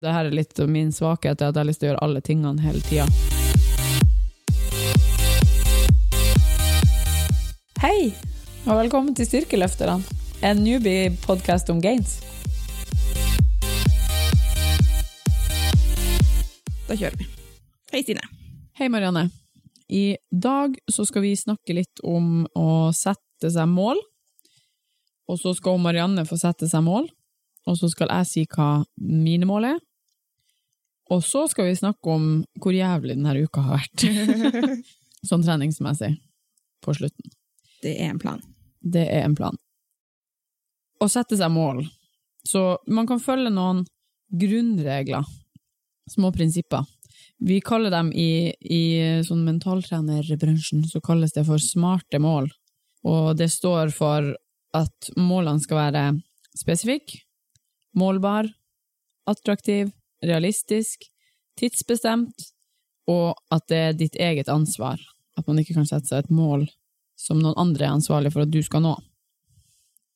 Det her er litt min svakhet, at jeg har lyst til å gjøre alle tingene hele tida. Hei, og velkommen til Styrkeløfterne, en newbie-podkast om gains. Da kjører vi. Hei, Stine. Hei, Marianne. I dag så skal vi snakke litt om å sette seg mål. Og så skal Marianne få sette seg mål, og så skal jeg si hva mine mål er. Og så skal vi snakke om hvor jævlig denne uka har vært, sånn treningsmessig, på slutten. Det er en plan. Det er en plan. Å sette seg mål. Så man kan følge noen grunnregler, små prinsipper. Vi kaller dem i, i sånn mentaltrenerbransjen, så kalles det for smarte mål. Og det står for at målene skal være spesifikke, målbar, attraktiv, realistisk, tidsbestemt, og at det er ditt eget ansvar. At man ikke kan sette seg et mål som noen andre er ansvarlig for at du skal nå.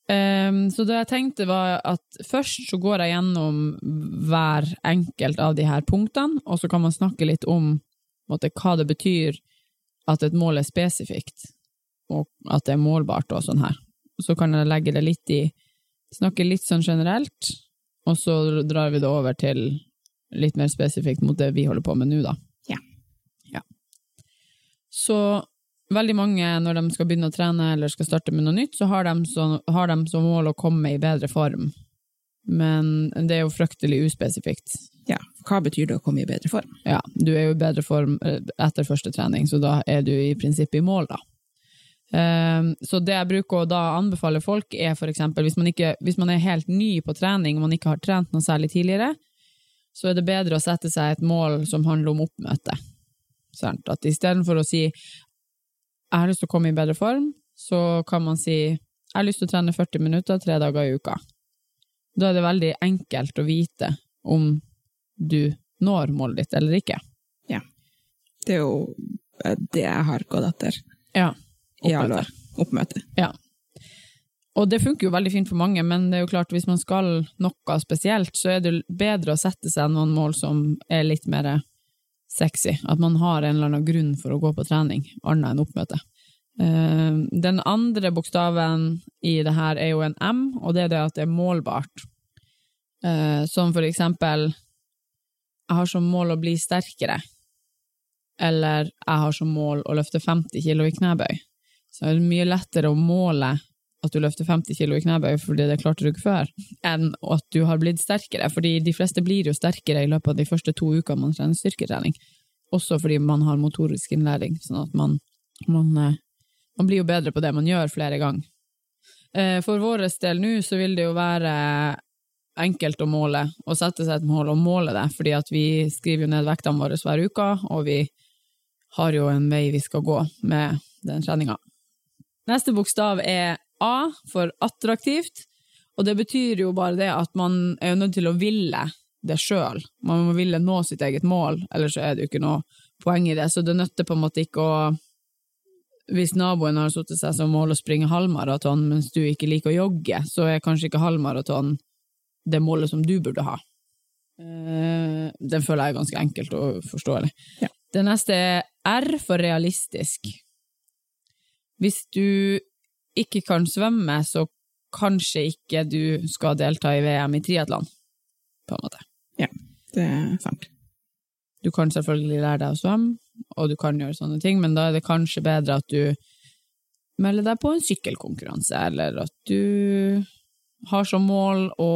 Um, så det jeg tenkte var at først så går jeg gjennom hver enkelt av de her punktene, og så kan man snakke litt om måtte, hva det betyr at et mål er spesifikt, og at det er målbart og sånn her. Så kan jeg legge det litt i Snakke litt sånn generelt, og så drar vi det over til litt mer spesifikt mot det vi holder på med nå, da. Ja. ja. Så veldig mange, når de skal begynne å trene eller skal starte med noe nytt, så har de, så, har de som mål å komme i bedre form. Men det er jo fryktelig uspesifikt. Ja, hva betyr det å komme i bedre form? Ja, du er jo i bedre form etter første trening, så da er du i prinsippet i mål, da. Um, så det jeg bruker å da anbefale folk, er for eksempel hvis man, ikke, hvis man er helt ny på trening og man ikke har trent noe særlig tidligere, så er det bedre å sette seg et mål som handler om oppmøte. Sant? At istedenfor å si jeg har lyst til å komme i bedre form, så kan man si jeg har lyst til å trene 40 minutter tre dager i uka. Da er det veldig enkelt å vite om du når målet ditt eller ikke. Ja. Det er jo det jeg har gått etter. Ja. I alle år. Oppmøte. Ja. Og det funker jo veldig fint for mange, men det er jo klart hvis man skal noe spesielt, så er det bedre å sette seg noen mål som er litt mer sexy. At man har en eller annen grunn for å gå på trening, annet enn oppmøte. Den andre bokstaven i det her er jo en M, og det er det at det er målbart. Som for eksempel jeg har som mål å bli sterkere, eller jeg har som mål å løfte 50 kilo i knebøy. Så det er mye lettere å måle at du løfter 50 kilo i knebøy fordi det klarte du ikke før, enn at du har blitt sterkere, fordi de fleste blir jo sterkere i løpet av de første to ukene man trener styrketrening, også fordi man har motorisk innlæring, sånn at man, man, man blir jo bedre på det man gjør flere ganger. For vår del nå så vil det jo være enkelt å måle, å sette seg et mål og måle det, fordi at vi skriver jo ned vektene våre hver uke, og vi har jo en vei vi skal gå med den treninga. Neste bokstav er A for attraktivt, og det betyr jo bare det at man er nødt til å ville det sjøl. Man må ville nå sitt eget mål, ellers er det jo ikke noe poeng i det. Så det nytter på en måte ikke å Hvis naboen har satt seg som mål å springe halvmaraton mens du ikke liker å jogge, så er kanskje ikke halvmaraton det målet som du burde ha. Den føler jeg er ganske enkelt og forståelig. Ja. Det neste er R for realistisk. Hvis du ikke kan svømme, så kanskje ikke du skal delta i VM i triatlon, på en måte. Ja, det er sant. Du kan selvfølgelig lære deg å svømme, og du kan gjøre sånne ting, men da er det kanskje bedre at du melder deg på en sykkelkonkurranse, eller at du har som mål å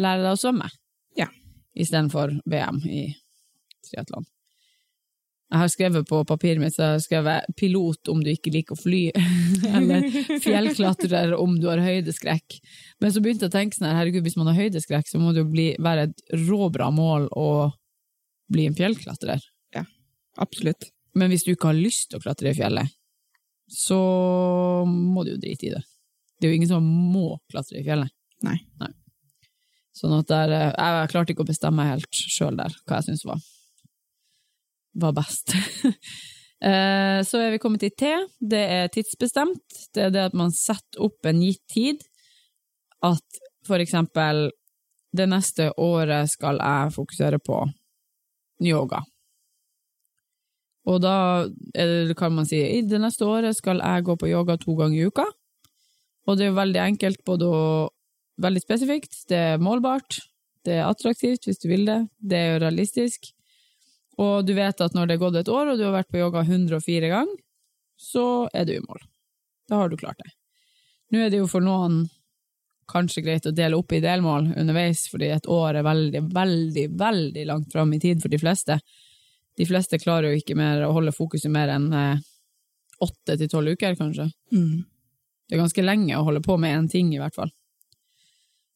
lære deg å svømme, Ja. istedenfor VM i triatlon. Jeg har skrevet på papiret mitt så jeg har skrevet 'pilot om du ikke liker å fly', eller 'fjellklatrer om du har høydeskrekk'. Men så begynte jeg å tenke sånn her, herregud, hvis man har høydeskrekk, så må det jo bli, være et råbra mål å bli en fjellklatrer. Ja, Absolutt. Men hvis du ikke har lyst til å klatre i fjellet, så må du jo drite i det. Det er jo ingen som må klatre i fjellet. Nei. Sånn at der, eh, jeg klarte ikke å bestemme helt sjøl der hva jeg syntes var, var best. Eh, Så er vi kommet til T. Det er tidsbestemt. Det er det at man setter opp en gitt tid. At for eksempel det neste året skal jeg fokusere på yoga. Og da det, kan man si i det neste året skal jeg gå på yoga to ganger i uka. Og det er veldig enkelt, både veldig spesifikt, det er målbart, det er attraktivt hvis du vil det, det er realistisk. Og du vet at når det er gått et år, og du har vært på yoga 104 ganger, så er du i mål. Da har du klart det. Nå er det jo for noen kanskje greit å dele opp i delmål underveis, fordi et år er veldig, veldig, veldig langt fram i tid for de fleste. De fleste klarer jo ikke mer å holde fokuset mer enn eh, åtte til tolv uker, kanskje. Mm. Det er ganske lenge å holde på med én ting, i hvert fall.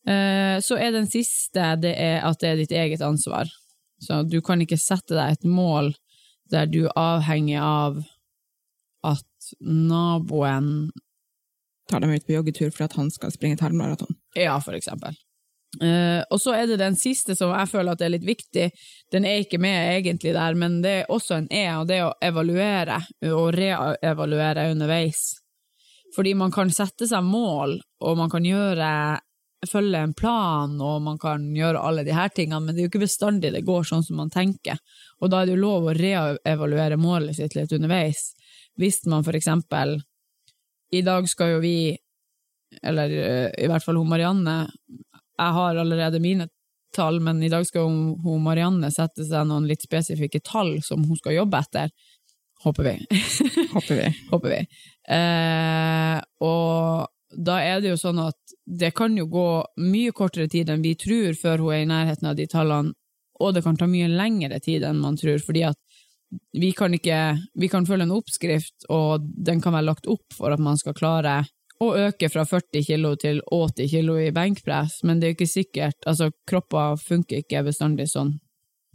Eh, så er den siste det er at det er ditt eget ansvar. Så du kan ikke sette deg et mål der du er avhengig av at naboen Tar dem ut på joggetur for at han skal springe et halvmaraton. Ja, for eksempel. Uh, og så er det den siste som jeg føler at er litt viktig. Den er ikke med egentlig der, men det er også en E, og det er å evaluere og reevaluere underveis. Fordi man kan sette seg mål, og man kan gjøre følge en plan, og man kan gjøre alle de her tingene, men det er jo ikke bestandig det går sånn som man tenker. Og da er det jo lov å reevaluere målet sitt litt underveis. Hvis man for eksempel I dag skal jo vi, eller eh, i hvert fall hun Marianne Jeg har allerede mine tall, men i dag skal hun, hun Marianne sette seg noen litt spesifikke tall som hun skal jobbe etter. Håper vi. Håper vi. Håper vi. Eh, og da er det jo sånn at det kan jo gå mye kortere tid enn vi tror før hun er i nærheten av de tallene, og det kan ta mye lengre tid enn man tror, fordi at vi kan ikke Vi kan følge en oppskrift, og den kan være lagt opp for at man skal klare å øke fra 40 kilo til 80 kilo i benkpress, men det er jo ikke sikkert Altså, kropper funker ikke bestandig sånn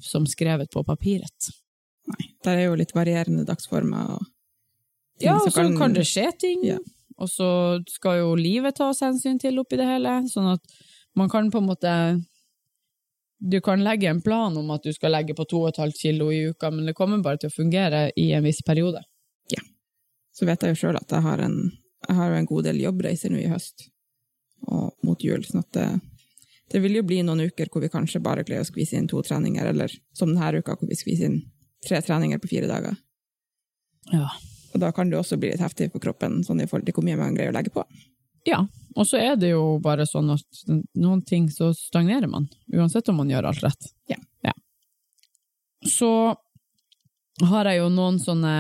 som skrevet på papiret. Nei. Der er jo litt varierende dagsformer og Ja, og så kan det skje ting. Ja. Og så skal jo livet tas hensyn til oppi det hele, sånn at man kan på en måte Du kan legge en plan om at du skal legge på 2,5 kilo i uka, men det kommer bare til å fungere i en viss periode. Ja. Så vet jeg jo sjøl at jeg har, en, jeg har en god del jobbreiser nå i høst og mot jul, sånn at det, det vil jo bli noen uker hvor vi kanskje bare greier å skvise inn to treninger, eller som denne uka hvor vi skviser inn tre treninger på fire dager. Ja. Og da kan du også bli litt heftig på kroppen, sånn i forhold til hvor mye man greier å legge på. Ja, og så er det jo bare sånn at noen ting så stagnerer man, uansett om man gjør alt rett. Ja. Så har jeg jo noen sånne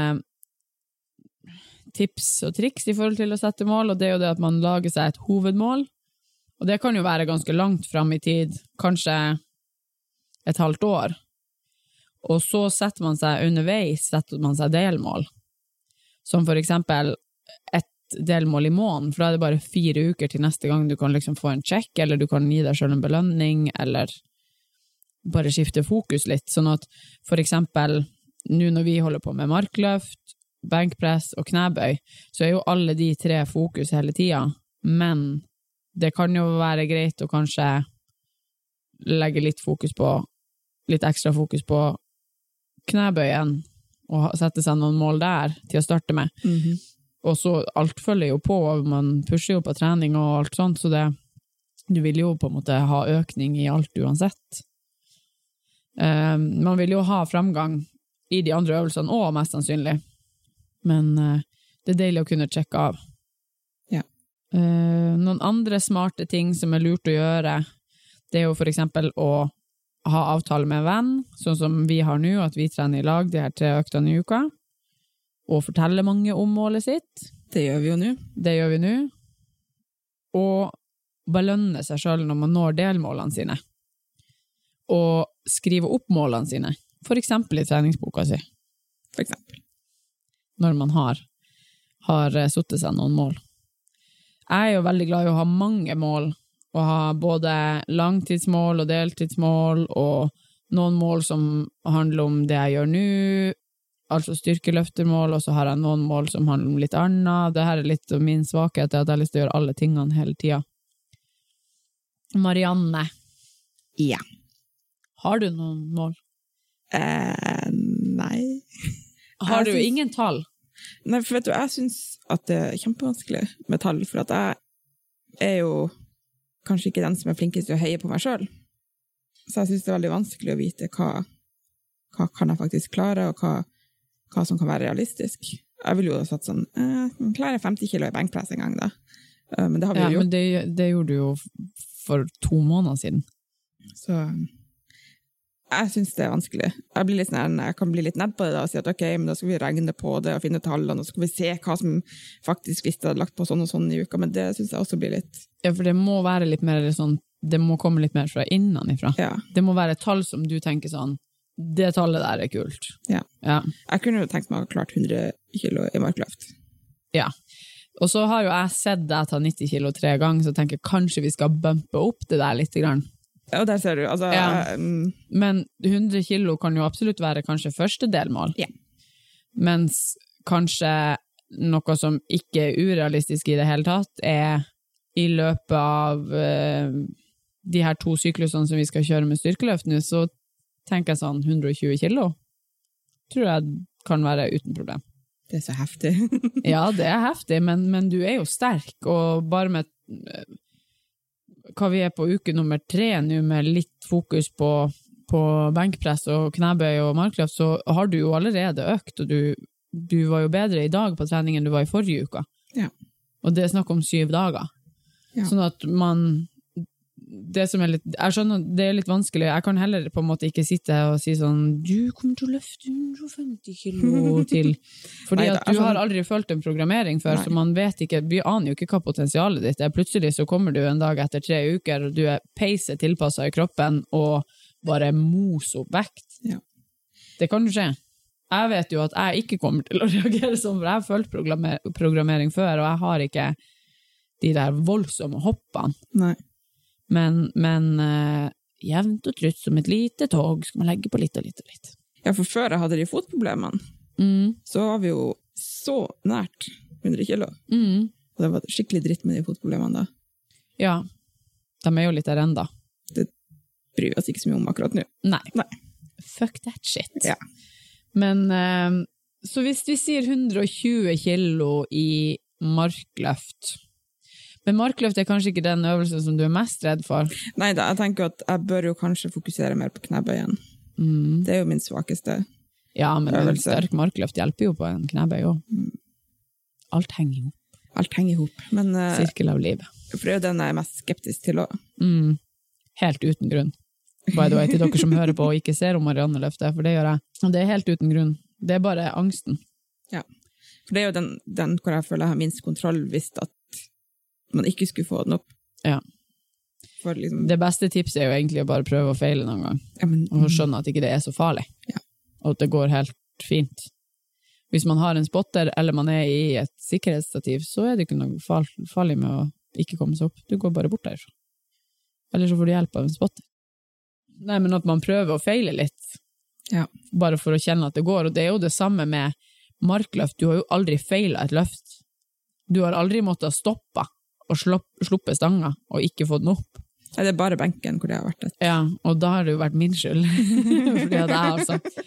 tips og triks i forhold til å sette mål, og det er jo det at man lager seg et hovedmål. Og det kan jo være ganske langt fram i tid, kanskje et halvt år. Og så setter man seg underveis setter man seg delmål, som for eksempel et delmål i måneden, for da er det bare fire uker til neste gang du kan liksom få en check, eller du kan gi deg sjøl en belønning, eller bare skifte fokus litt. Sånn at for eksempel nå når vi holder på med markløft, benkpress og knebøy, så er jo alle de tre fokus hele tida, men det kan jo være greit å kanskje legge litt fokus på, litt ekstra fokus på knebøyen, og sette seg noen mål der til å starte med. Og så alt følger jo på, og man pusher jo på trening og alt sånt, så det, du vil jo på en måte ha økning i alt uansett. Eh, man vil jo ha framgang i de andre øvelsene òg, mest sannsynlig, men uh, det er deilig å kunne sjekke av. Ja. Uh, noen andre smarte ting som er lurt å gjøre, det er jo for eksempel å ha avtale med en venn, sånn som vi har nå, at vi trener i lag de her tre øktene i uka, og fortelle mange om målet sitt. Det gjør vi jo nå. Det gjør vi nå. Og belønne seg sjøl når man når delmålene sine. Og skrive opp målene sine, for eksempel i treningsboka si, For eksempel. når man har, har satt seg noen mål. Jeg er jo veldig glad i å ha mange mål, og ha både langtidsmål og deltidsmål, og noen mål som handler om det jeg gjør nå, altså styrkeløftermål, og så har jeg noen mål som handler om litt annet. Det her er litt min svakhet, at jeg har lyst til å gjøre alle tingene hele tida. Marianne, Ja. har du noen mål? Eh, nei. Har Jeg du synes... ingen tall? Nei, for vet du, jeg syns at det er kjempevanskelig med tall, for at jeg er jo kanskje ikke den som er flinkest til å heie på meg sjøl. Så jeg syns det er veldig vanskelig å vite hva, hva kan jeg faktisk klare, og hva, hva som kan være realistisk. Jeg ville jo ha satt sånn eh, Klarer jeg 50 kilo i benkpress en gang, da? Eh, men det har vi Ja, jo gjort. men det, det gjorde du jo for to måneder siden. Så jeg syns det er vanskelig. Jeg, blir litt sånn, jeg kan bli litt nedd på det da, og si at ok, men da skal vi regne på det og finne tallene, og så skal vi se hva som faktisk hvis det hadde lagt på sånn og sånn i uka, men det syns jeg også blir litt Ja, for det må være litt mer sånn Det må komme litt mer fra innenfra. Ja. Det må være et tall som du tenker sånn Det tallet der er kult. Ja. ja. Jeg kunne jo tenkt meg å ha klart 100 kilo i markløft. Ja. Og så har jo jeg sett deg ta 90 kilo tre ganger, så jeg tenker kanskje vi skal bumpe opp det der litt. Grann. Ja, og der ser du. Altså, Ja. mm, Men 100 kilo kan jo absolutt være kanskje første delmål. Ja. Mens kanskje noe som ikke er urealistisk i det hele tatt, er i løpet av uh, de her to syklusene som vi skal kjøre med styrkeløft nå, så tenker jeg sånn 120 kilo. Tror jeg kan være uten problem. det er så heftig. Ja, det er heftig, men, men du er jo sterk, og bare med eh, hva vi er på uke nummer tre nå, med litt fokus på, på benkpress og knebøy og markløft, så har du jo allerede økt, og du, du var jo bedre i dag på trening enn du var i forrige uke. Ja. Og det er snakk om syv dager. Ja. Sånn at man det som er litt, jeg skjønner, det er litt vanskelig. Jeg kan heller på en måte ikke sitte og si sånn Du kommer til å løfte 150 kilo til. Fordi Nei, at jeg du har aldri følt en programmering før, Nei. så man vet ikke, vi aner jo ikke hva potensialet ditt er. Plutselig så kommer du en dag etter tre uker, og du er peiset tilpassa i kroppen og bare mos opp vekt. Ja. Det kan jo skje. Jeg vet jo at jeg ikke kommer til å reagere sånn, for jeg har følt programmer programmering før, og jeg har ikke de der voldsomme hoppene. Nei. Men, men uh, jevnt og trutt som et lite tog skal man legge på litt og litt og litt. Ja, for før jeg hadde de fotproblemene, Mm, så var vi jo så nært 100 kilo. mm, Og det var skikkelig dritt med de fotproblemene da. ja. De er jo litt der ennå. Bryr vi oss ikke så mye om akkurat nå. Nei. Nei. Fuck that shit. Ja. Men uh, Så hvis vi sier 120 kilo i markløft Men markløft er kanskje ikke den øvelsen som du er mest redd for? Nei da, jeg tenker at jeg bør jo kanskje fokusere mer på knebøyen. Mm. Det er jo min svakeste. Ja, men en Øvelse. sterk markløft hjelper jo på en knebøy òg. Alt henger i hop. Alt henger i hop. Eh, Sirkel av livet. for det er jo den jeg er mest skeptisk til òg. Mm. Helt uten grunn. By the way, til dere som hører på og ikke ser om Marianne løfter, for det gjør jeg. Det er helt uten grunn. Det er bare angsten. Ja. For det er jo den, den hvor jeg føler jeg har minst kontroll hvis at man ikke skulle få den opp. Ja. Liksom Det beste tipset er jo egentlig å bare prøve å feile noen gang, ja, men, og skjønne at ikke det er så farlig. Ja. Og at det går helt fint. Hvis man har en spotter, eller man er i et sikkerhetsstativ, så er det ikke noe farlig med å ikke komme seg opp. Du går bare bort derfra. Eller så får du hjelp av en spotter. Nei, men at man prøver å feile litt, Ja. bare for å kjenne at det går. Og det er jo det samme med markløft. Du har jo aldri feila et løft. Du har aldri måttet stoppe og sluppet sluppe stanga og ikke fått den opp. Ja, det er bare benken hvor det har vært et Ja, og da har det jo vært min skyld. Fordi at jeg har sagt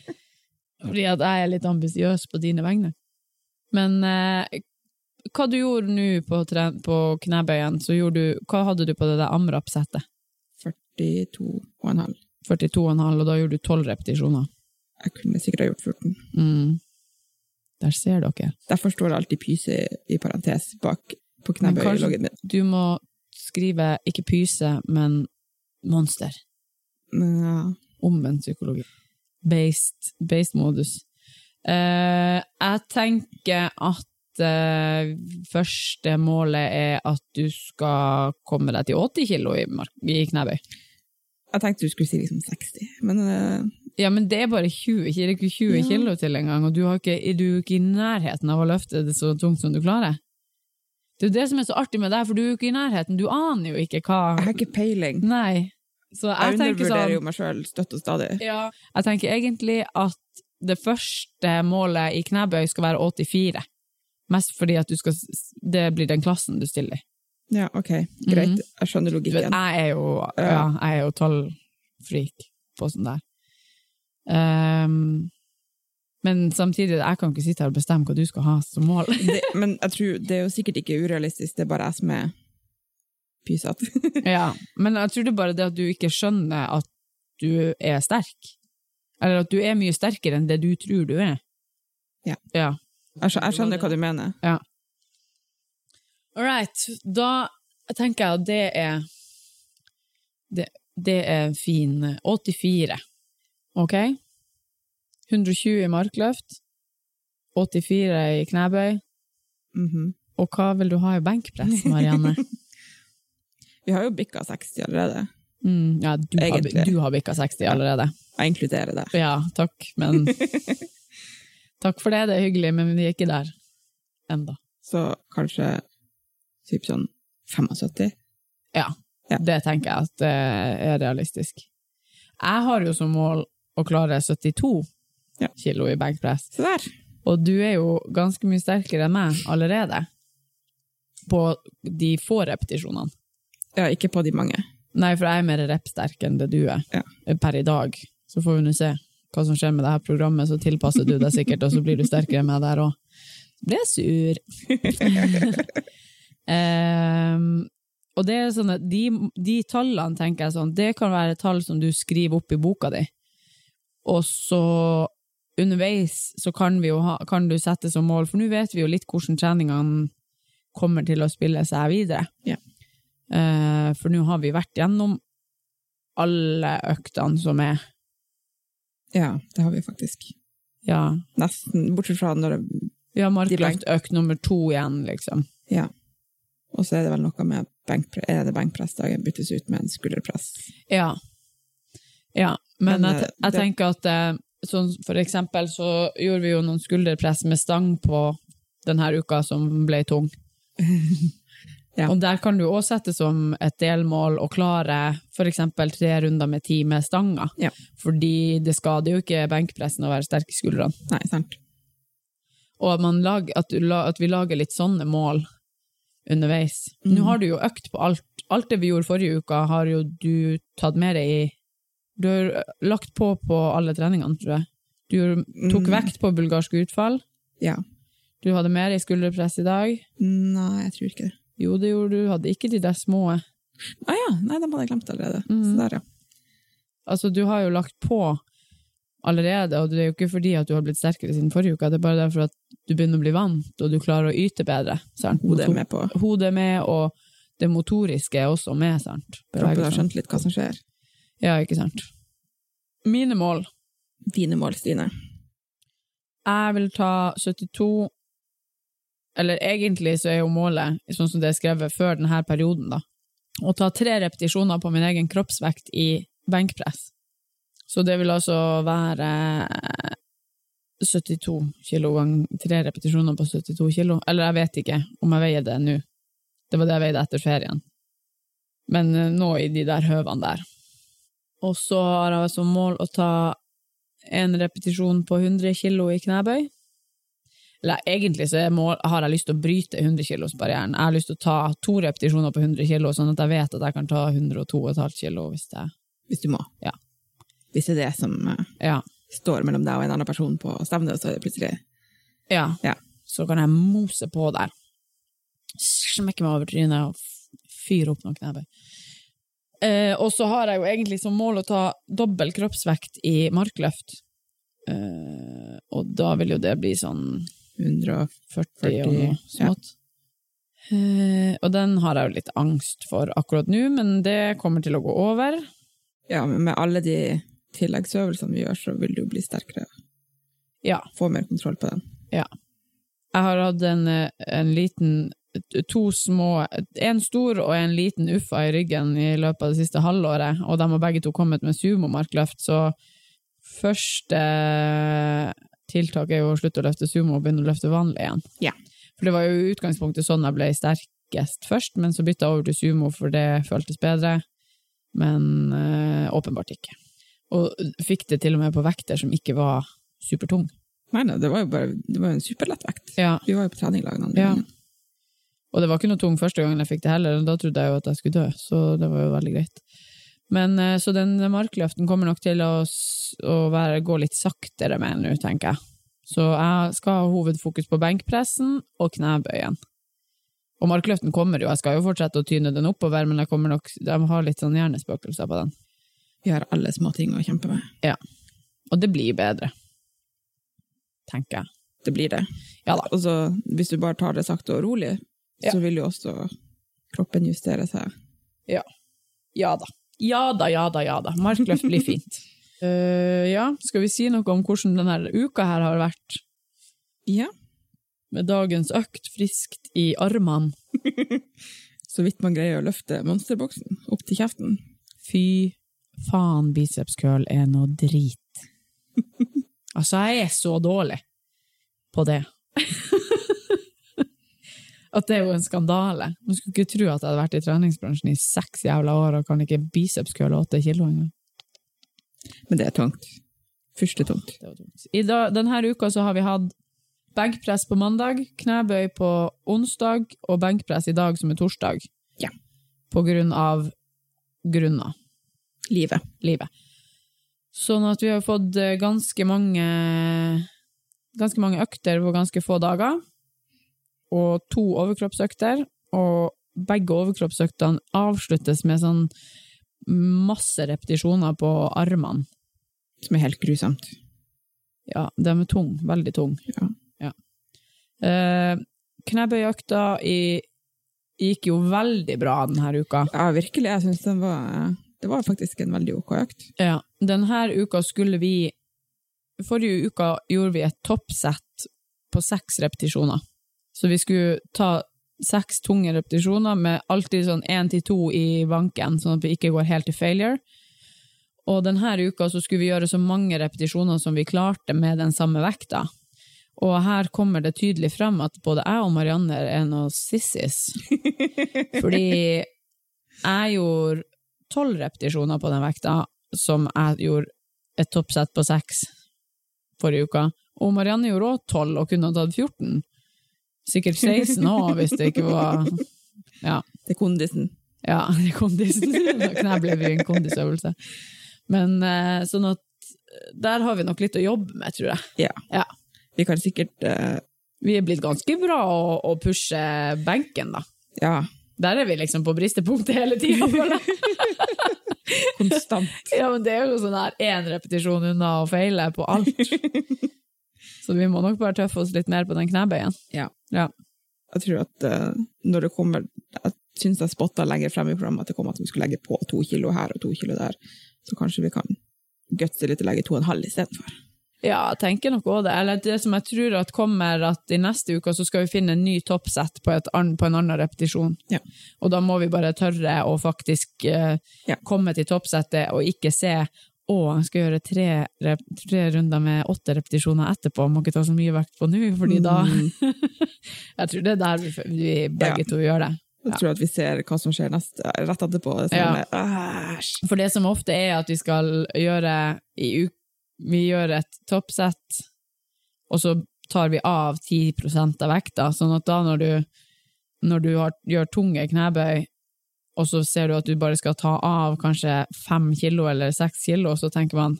Fordi at jeg er litt ambisiøs på dine vegne. Men eh, hva du gjorde nå på, på knebøyen, så gjorde du Hva hadde du på det der amrap-settet? 42,5. 42,5, og da gjorde du 12 repetisjoner. Jeg kunne sikkert ha gjort 14. Mm. Der ser dere. Derfor står det alltid pyse i parentes bak på knebøyloggen min. Du må skrive ikke pyse, men monster. Ja. omvendt psykologi. Based, based modus. Uh, jeg tenker at uh, første målet er at du skal komme deg til 80 kilo i, i knebøy. Jeg tenkte du skulle si liksom 60, men uh... Ja, men det er bare 20, det er ikke 20 Ja. kilo til engang, og du, har ikke, du er ikke i nærheten av å løfte det så tungt som du klarer. Det er jo det som er så artig med deg, for du er jo ikke i nærheten, du aner jo ikke hva jeg har ikke peiling. Nei. Så jeg, Jeg undervurderer sånn jo meg sjøl støtt og stadig. Ja, jeg tenker egentlig at det første målet i knebøy skal være 84. Mest fordi at du skal, det blir den klassen du stiller i. Ja, ok, greit. Mhm. Jeg skjønner logikken. jeg er jo, ja, jeg er jo tallfreak på sånn der. Ehm, men samtidig, jeg kan ikke sitte her og bestemme hva du skal ha som mål. Det, men jeg tror det er jo sikkert ikke urealistisk, det er bare jeg som er pysete. ja, men jeg tror det er bare det at du ikke skjønner at du er sterk. Eller at du er mye sterkere enn det du tror du er. Ja. ja. Jeg skjø- jeg skjønner hva du mener. All right, da tenker jeg at det er det, det er fin 84, ok? 120 i markløft, 84 i knebøy, Mhm. og hva vil du ha i benkpress, Marianne? Vi har jo bikka 60 allerede. Mm, ja, du har, Egentlig. du har bikka 60 allerede. Jeg inkluderer det. Ja, takk, men Takk for det, det er hyggelig, men vi er ikke der enda. Så kanskje typ sånn 75? Ja, Ja. det tenker jeg at det er realistisk. Jeg har jo som mål å klare 72 Ja. kilo i benkpress, Se der! og du er jo ganske mye sterkere enn meg allerede på de få repetisjonene. Ja, ikke på de mange. Nei, for jeg er mer repsterk enn det du er Ja. per i dag. Så får vi nå se hva som skjer med det her programmet, så tilpasser du deg sikkert, og så blir du sterkere enn meg der òg. Ble sur. um, og det er sånn at de, de tallene, tenker jeg sånn, det kan være tall som du skriver opp i boka di. Og så underveis så kan, ha, kan du sette som mål, for nå vet vi jo litt hvordan treningene kommer til å spille seg videre. Ja. Uh, for nå har vi vært gjennom alle øktene som er. Ja, det har vi faktisk. Ja, Nesten, bortsett fra når det vi har markløftøkt nummer to igjen, liksom. Ja. Og så er det vel noe med benkpress, er det benkpressdagen byttes ut med en skulderpress. Ja. Ja, men, Men, jeg, eh, jeg tenker at eh, sånn for eksempel så gjorde vi jo noen skulderpress med stang på denne uka som ble tung. Ja. Og der kan du også sette som et delmål å klare eksempel tre runder med ti med stanga. Ja. Fordi det skader jo ikke benkpressen å være sterk i skuldrene. Nei, sant. Og at, man lag, at, du, at vi lager litt sånne mål underveis. Mm. Nå har du jo økt på alt. Alt det vi gjorde forrige uka, har jo du tatt med deg i Du har lagt på på alle treningene, tror jeg. Du tok Mm. vekt på bulgarsk utfall. Ja. Du hadde mer i skulderpress i dag. Nei, jeg tror ikke det. Jo, det gjorde du. Hadde ikke de der små. Ah ja, nei, dem hadde jeg glemt allerede. Mm. Så der, ja. Altså, du har jo lagt på allerede, og det er jo ikke fordi at du har blitt sterkere siden forrige uke, det er bare derfor at du begynner å bli vant, og du klarer å yte bedre. Sant? Hodet er med på. Hodet er med, og det motoriske er også med, sant? Kroppen har skjønt litt hva som skjer. Ja, ikke sant. Mine mål. Dine mål, Stine. Jeg vil ta 72 Eller egentlig så er jo målet, sånn som det er skrevet før denne perioden, da, å ta tre repetisjoner på min egen kroppsvekt i benkpress. Så det vil altså være 72 kilo ganger tre repetisjoner på 72 kilo. Eller jeg vet ikke om jeg veier det nå. Det var det jeg veide etter ferien. Men eh, nå i de der høvene der. Og så har jeg som mål å ta en repetisjon på 100 kilo i knebøy. Eller egentlig så mål, har jeg lyst til å bryte 100 kilosbarrieren. Jeg har lyst til å ta to repetisjoner på 100 kilo, sånn at jeg vet at jeg kan ta 102,5 kilo hvis det Hvis du må. Ja. Hvis det er det som eh, Ja. står mellom deg og en annen person på stevnet, så er det plutselig ja. Ja. Så kan jeg mose på der. Smekke meg over trynet og fyre opp noen knebøy. Eh, og så har jeg jo egentlig som mål å ta dobbel kroppsvekt i markløft. Eh, og da vil jo det bli sånn 140 40 og noe ja. Eh, og den har jeg jo litt angst for akkurat nå, men det kommer til å gå over. Ja, men med alle de tilleggsøvelsene vi gjør, så vil du bli sterkere. Ja. Få mer kontroll på den. Ja. Jeg har hatt en, eh, en liten To små En stor og en liten uffa i ryggen i løpet av det siste halvåret, og de har begge to kommet med sumomarkløft, så første tiltak er jo å slutte å løfte sumo og begynne å løfte vanlig igjen. Ja. For det var jo i utgangspunktet sånn jeg ble sterkest først, men så bytta jeg over til sumo for det føltes bedre, men øh, åpenbart ikke. Og fikk det til og med på vekter som ikke var supertung. Nei, det var jo bare det var en superlett vekt. Ja. Vi var jo på trening lag den Ja. Og det var ikke noe tung første gangen jeg fikk det heller, og da trodde jeg jo at jeg skulle dø, så det var jo veldig greit. Men eh, så den markløften kommer nok til å, å være, gå litt saktere med nå, tenker jeg. Så jeg skal ha hovedfokus på benkpressen og knebøyen. Og markløften kommer jo, jeg skal jo fortsette å tyne den oppover, men jeg kommer nok, de har litt sånn hjernespøkelser på den. Vi har alle små ting å kjempe med. Ja. Og det blir bedre. Tenker jeg. Det blir det. Ja da. Og så hvis du bare tar det sakte og rolig, Ja. så vil jo også kroppen justere seg. Ja. Ja da. Ja da, ja da, ja da. Markløft blir fint. uh, ja, skal vi si noe om hvordan denne uka her har vært? Ja. Med dagens økt friskt i armene. Så vidt man greier å løfte monsterboksen opp til kjeften. Fy faen, bicepskøl er noe drit. altså, jeg er så dårlig på det. At det er jo en skandale. Man skulle ikke tro at jeg hadde vært i treningsbransjen i seks jævla år og kan ikke bicepskøle åtte kilo engang. Men det er tungt. Fyrstetungt. Det var tungt. I dag, denne uka så har vi hatt benkpress på mandag, knebøy på onsdag og benkpress i dag som er torsdag. Ja. På grunn av grunner. Livet. livet. Sånn at vi har fått eh, ganske mange ganske mange økter på ganske få dager, og to overkroppsøkter, og begge overkroppsøktene avsluttes med sånn masse repetisjoner på armene. Som er helt grusomt. Ja, de er tung, veldig tung. Ja. Ja. Eh, knebøyøkta i- gikk jo veldig bra denne uka. Ja, virkelig. Jeg syns den var Det var faktisk en veldig OK økt. Ja, denne uka skulle vi Forrige uka gjorde vi et toppsett på seks repetisjoner. Så vi skulle ta seks tunge repetisjoner med alltid sånn én til to i banken, sånn at vi ikke går helt til failure. Og denne uka så skulle vi gjøre så mange repetisjoner som vi klarte med den samme vekta. Og her kommer det tydelig frem at både jeg og Marianne er noen sissies. Fordi jeg gjorde tolv repetisjoner på den vekta, som jeg gjorde et toppsett på seks forrige uka. Og Marianne gjorde også tolv, og kunne ha tatt 14. Sikkert 16 òg, hvis det ikke var Ja, Det er kondisen. ja det er kondisen. Kneblet blir en kondisøvelse. Men eh, sånn at der har vi nok litt å jobbe med, tror jeg. Ja. Ja. Vi kan sikkert uh... Vi er blitt ganske bra å, å pushe benken, da. Ja, Der er vi liksom på bristepunktet hele tida. konstant. Ja, men det er jo sånn her én repetisjon unna å feile på alt. Så vi må nok bare tøffe oss litt mer på den knebøyen. Ja. Ja. Jeg tror at uh, når det kommer Jeg syns jeg spotta lenger frem i programmet at det kom at vi skulle legge på to kilo her og to kilo der. Så kanskje vi kan gutse litt og legge to og en halv istedenfor. Ja, jeg tenker nok også det. Eller det som jeg tror at kommer, at i neste uke så skal vi finne en ny toppsett på, på en annen repetisjon. Ja. Og da må vi bare tørre å faktisk uh, Ja. komme til toppsettet og ikke se jeg skal gjøre tre, tre runder med åtte repetisjoner etterpå, må ikke ta så mye vekt på nå, fordi da Mm. Jeg tror det er der vi, vi begge Ja. to gjør det. Jeg tror at vi ser hva som skjer neste, rett etterpå. Er sånn, Æsj! For det som ofte er at vi skal gjøre i uk Vi gjør et toppsett, og så tar vi av 10% av vekta, sånn at da når du, når du har, gjør tunge knebøy, og så ser du at du bare skal ta av kanskje fem kilo eller seks kilo, og så tenker man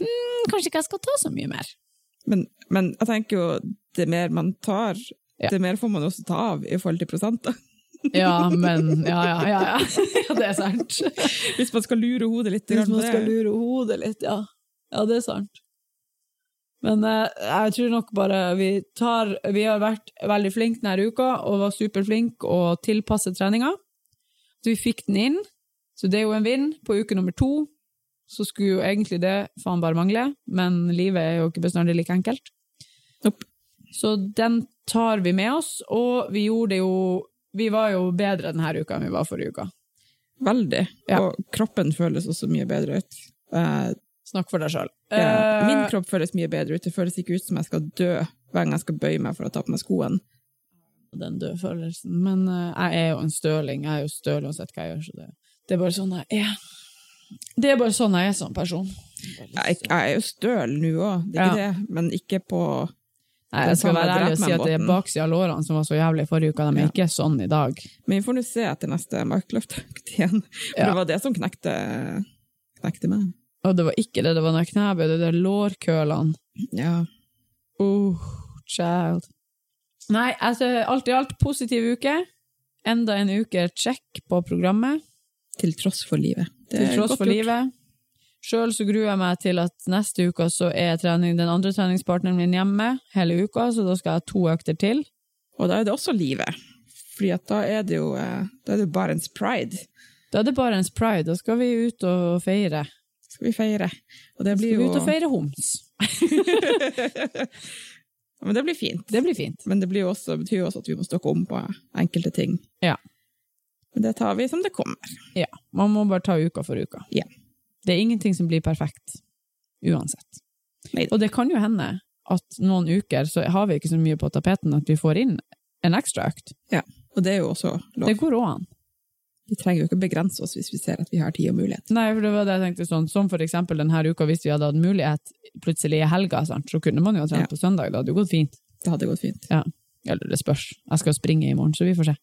hm, kanskje ikke jeg skal ta så mye mer. Men, men jeg tenker jo, det mer man tar, Ja. det mer får man også ta av i forhold til prosenter. Ja, men Ja, ja, ja. ja. ja det er sant. Hvis man skal lure hodet litt. Hvis man skal lure hodet litt, ja. Ja, det er sant. Men eh, jeg tror nok bare vi tar Vi har vært veldig flinke denne uka, og var superflinke og tilpasset treninga. Så vi fikk den inn, så det er jo en vinn. På uke nummer to så skulle jo egentlig det faen bare mangle, men livet er jo ikke bestandig like enkelt. Nope. Så den tar vi med oss, og vi gjorde jo Vi var jo bedre denne uka enn vi var forrige uka. Veldig. Ja. Og kroppen føles også mye bedre ut. Eh, Snakk for deg sjøl. ja. Min kropp føles mye bedre ut. Det føles ikke ut som jeg skal dø hver gang jeg skal bøye meg for å ta på meg skoene. Den døde følelsen. Men eh, jeg er jo en støling. Jeg er jo støl uansett hva jeg gjør. Så det, det er bare sånn jeg er. Det er bare sånn jeg er som person. Jeg, jeg er jo støl nå òg, det er ikke det, men ikke på Nei, jeg skal være ærlig og si at det er baksida av lårene som var så jævlig i forrige uke. De er Ja. ikke sånn i dag. Men vi får nå se etter neste markløftøkt igjen. For Ja. det var det som knekte, knekte meg. Og det var ikke det, det var knebøy, det var lårkølene. Ja. Oh, child. Nei, altså, alt i alt positiv uke. Enda en uke check på programmet, Til tross for livet. Det til tross for gjort. livet. Sjøl så gruer jeg meg til at neste uke så er trening, den andre treningspartneren min hjemme hele uka, så da skal jeg ha to økter til. Og da er det også livet. Fordi at da er det jo eh, da er det Barents pride. Da er det bare ens pride, da skal vi ut og feire. Skal vi feire. Og det Skal vi ut og feire homs. Men det blir fint. Det blir fint. Men det blir jo også, betyr jo også at vi må stokke om på enkelte ting. Ja. Men det tar vi som det kommer. Ja, man må bare ta uka for uka. Ja. Det er ingenting som blir perfekt, uansett. Neida. Og det kan jo hende at noen uker så har vi ikke så mye på tapeten at vi får inn en ekstra økt. Ja. Og det er jo også lov. Det går òg an. Vi trenger jo ikke begrense oss hvis vi ser at vi har tid og mulighet. Nei, for det var det jeg tenkte sånn, som for eksempel denne uka, hvis vi hadde hatt mulighet plutselig i helga, sant, så kunne man jo ha trent Ja. på søndag, det hadde jo gått fint. Det hadde gått fint. Eller det spørs. Jeg skal springe i morgen, så vi får se.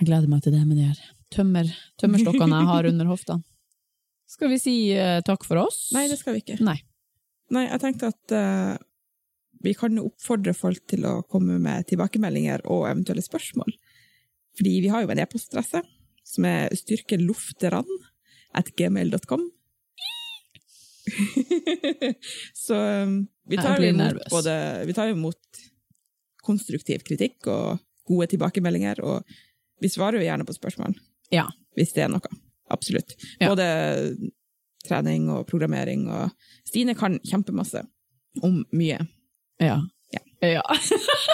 Jeg gleder meg til det med de her tømmer, tømmerstokkene jeg har under hoftene. Skal vi si uh, takk for oss? Nei, det skal vi ikke. Nei. Nei, jeg tenkte at uh, vi kan oppfordre folk til å komme med tilbakemeldinger og eventuelle spørsmål. Fordi vi har jo en e-postadresse som er styrkelufteran at gmail.com. Så um, vi tar imot både Vi tar imot konstruktiv kritikk og gode tilbakemeldinger, og vi svarer jo gjerne på spørsmål. Ja. Hvis det er noe. Absolutt. Ja. Både trening og programmering, og Stine kan kjempemasse om mye. Ja. Ja. ja.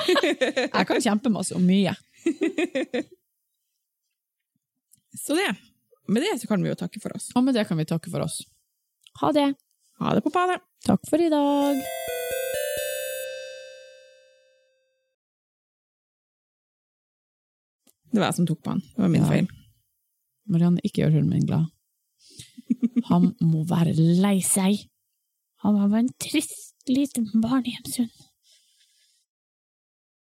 jeg kan kjempemasse om mye. Så det. Med det så kan vi jo takke for oss. Og med det kan vi takke for oss. Ha det. Ha det på badet! Takk for i dag. Det var jeg som tok på han. Det var min Ja. feil. Marianne, ikke gjør hunden min glad. Han må være lei seg. Han var en trist liten barnehjemshund.